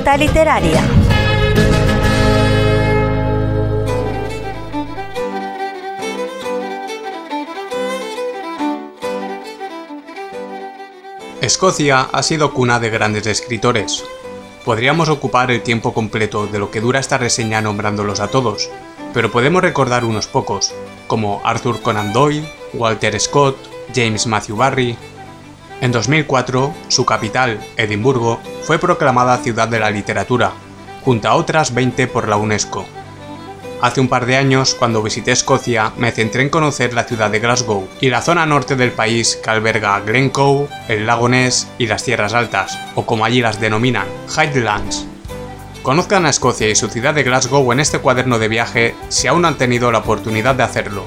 Literaria. Escocia ha sido cuna de grandes escritores. Podríamos ocupar el tiempo completo de lo que dura esta reseña nombrándolos a todos, pero podemos recordar unos pocos, como Arthur Conan Doyle, Walter Scott, James Matthew Barry. En 2004, su capital, Edimburgo, fue proclamada Ciudad de la Literatura, junto a otras 20 por la UNESCO. Hace un par de años, cuando visité Escocia, me centré en conocer la ciudad de Glasgow y la zona norte del país que alberga Glencoe, el lago Ness y las Tierras Altas, o como allí las denominan, Highlands. Conozcan a Escocia y su ciudad de Glasgow en este cuaderno de viaje si aún han tenido la oportunidad de hacerlo.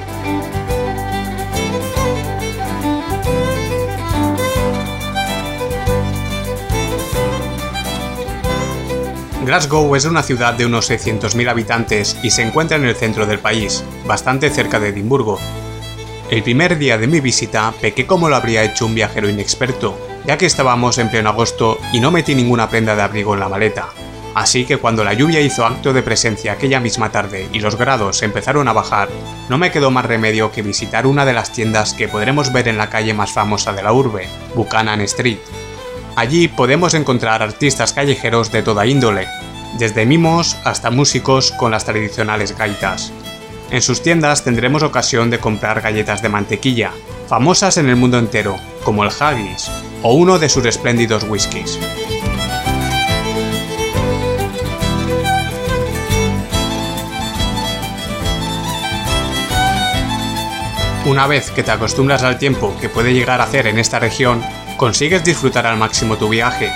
Glasgow es una ciudad de unos 600.000 habitantes y se encuentra en el centro del país, bastante cerca de Edimburgo. El primer día de mi visita pequé como lo habría hecho un viajero inexperto, ya que estábamos en pleno agosto y no metí ninguna prenda de abrigo en la maleta. Así que cuando la lluvia hizo acto de presencia aquella misma tarde y los grados empezaron a bajar, no me quedó más remedio que visitar una de las tiendas que podremos ver en la calle más famosa de la urbe, Buchanan Street, Allí podemos encontrar artistas callejeros de toda índole, desde mimos hasta músicos con las tradicionales gaitas. En sus tiendas tendremos ocasión de comprar galletas de mantequilla, famosas en el mundo entero, como el haggis o uno de sus espléndidos whiskies. Una vez que te acostumbras al tiempo que puede llegar a hacer en esta región, consigues disfrutar al máximo tu viaje.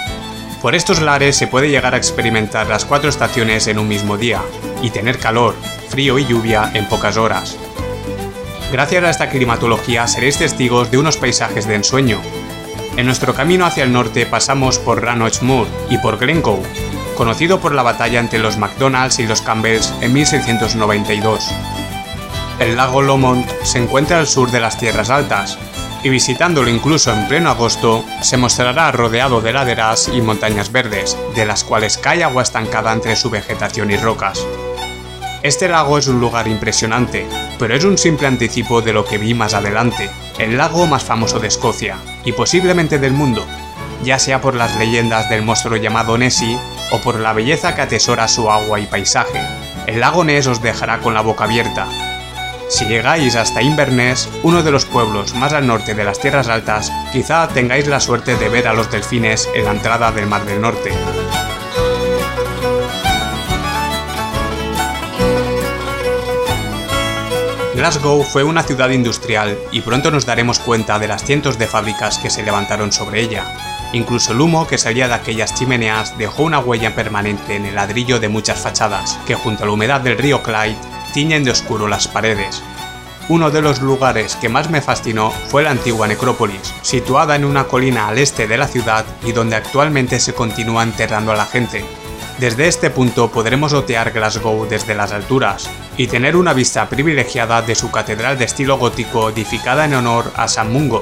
Por estos lares se puede llegar a experimentar las cuatro estaciones en un mismo día, y tener calor, frío y lluvia en pocas horas. Gracias a esta climatología seréis testigos de unos paisajes de ensueño. En nuestro camino hacia el norte pasamos por Rannoch Moor y por Glencoe, conocido por la batalla entre los McDonald's y los Campbells en 1692. El lago Lomond se encuentra al sur de las Tierras Altas, y visitándolo incluso en pleno agosto, se mostrará rodeado de laderas y montañas verdes, de las cuales cae agua estancada entre su vegetación y rocas. Este lago es un lugar impresionante, pero es un simple anticipo de lo que vi más adelante, el lago más famoso de Escocia, y posiblemente del mundo, ya sea por las leyendas del monstruo llamado Nessie o por la belleza que atesora su agua y paisaje. El lago Ness os dejará con la boca abierta, si llegáis hasta Inverness, uno de los pueblos más al norte de las Tierras Altas, quizá tengáis la suerte de ver a los delfines en la entrada del Mar del Norte. Glasgow fue una ciudad industrial y pronto nos daremos cuenta de las cientos de fábricas que se levantaron sobre ella. Incluso el humo que salía de aquellas chimeneas dejó una huella permanente en el ladrillo de muchas fachadas, que junto a la humedad del río Clyde tiñen de oscuro las paredes. Uno de los lugares que más me fascinó fue la antigua necrópolis, situada en una colina al este de la ciudad y donde actualmente se continúa enterrando a la gente. Desde este punto podremos otear Glasgow desde las alturas y tener una vista privilegiada de su catedral de estilo gótico edificada en honor a San Mungo.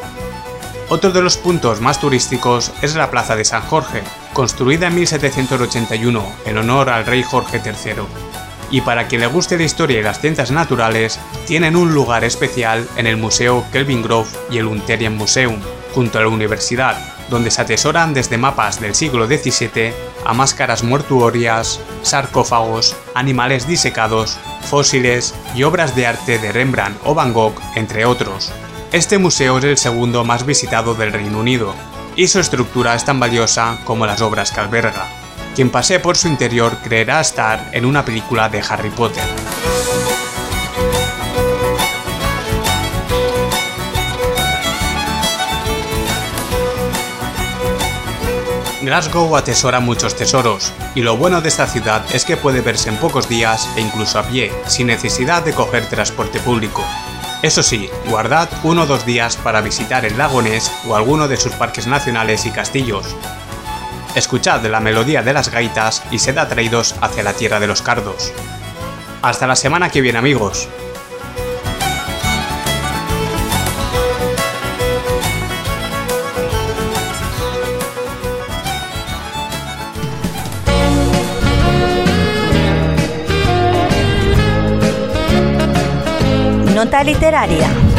Otro de los puntos más turísticos es la Plaza de San Jorge, construida en 1781 en honor al rey Jorge III y para quien le guste la historia y las ciencias naturales, tienen un lugar especial en el Museo Kelvin Grove y el Unterian Museum, junto a la universidad, donde se atesoran desde mapas del siglo XVII a máscaras mortuorias, sarcófagos, animales disecados, fósiles y obras de arte de Rembrandt o Van Gogh, entre otros. Este museo es el segundo más visitado del Reino Unido, y su estructura es tan valiosa como las obras que alberga. Quien pase por su interior creerá estar en una película de Harry Potter. Glasgow atesora muchos tesoros, y lo bueno de esta ciudad es que puede verse en pocos días e incluso a pie, sin necesidad de coger transporte público. Eso sí, guardad uno o dos días para visitar el lago Ness o alguno de sus parques nacionales y castillos, escuchad la melodía de las gaitas y sed atraídos hacia la tierra de los cardos. Hasta la semana que viene amigos. Nota literaria.